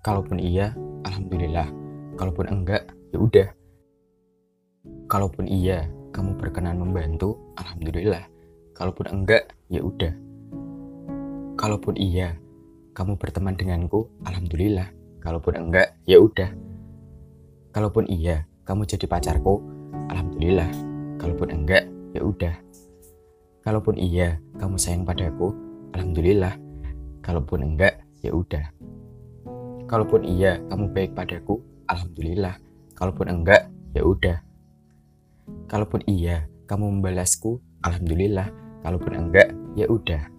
Kalaupun iya, alhamdulillah. Kalaupun enggak, ya udah. Kalaupun iya, kamu berkenan membantu, alhamdulillah. Kalaupun enggak, ya udah. Kalaupun iya, kamu berteman denganku, alhamdulillah. Kalaupun enggak, ya udah. Kalaupun iya, kamu jadi pacarku, alhamdulillah. Kalaupun enggak, ya udah. Kalaupun iya, kamu sayang padaku, alhamdulillah. Kalaupun enggak, ya udah. Kalaupun iya, kamu baik padaku, alhamdulillah. Kalaupun enggak, ya udah. Kalaupun iya, kamu membalasku, alhamdulillah. Kalaupun enggak, ya udah.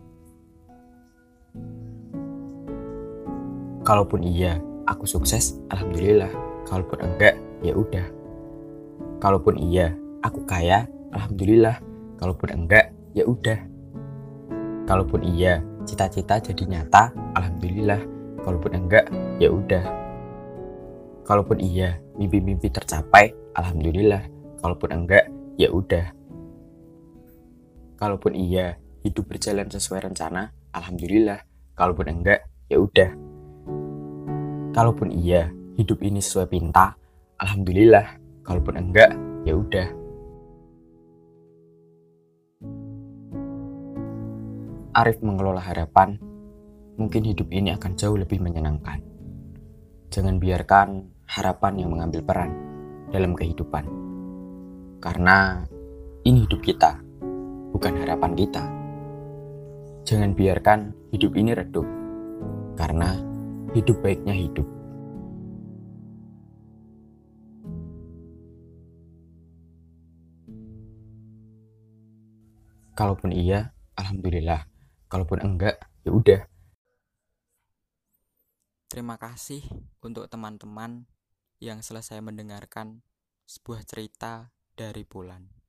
Kalaupun iya, aku sukses, alhamdulillah. Kalaupun enggak, ya udah. Kalaupun iya, aku kaya, alhamdulillah. Kalaupun enggak, ya udah. Kalaupun iya, cita-cita jadi nyata, alhamdulillah. Kalaupun enggak, ya udah. Kalaupun iya, mimpi-mimpi tercapai, alhamdulillah. Kalaupun enggak, ya udah. Kalaupun iya, hidup berjalan sesuai rencana, alhamdulillah. Kalaupun enggak, ya udah. Kalaupun iya, hidup ini sesuai pinta, alhamdulillah. Kalaupun enggak, ya udah. Arif mengelola harapan, mungkin hidup ini akan jauh lebih menyenangkan. Jangan biarkan harapan yang mengambil peran dalam kehidupan. Karena ini hidup kita, bukan harapan kita. Jangan biarkan hidup ini redup, karena hidup baiknya hidup. Kalaupun iya, alhamdulillah. Kalaupun enggak, ya udah. Terima kasih untuk teman-teman yang selesai mendengarkan sebuah cerita dari Bulan.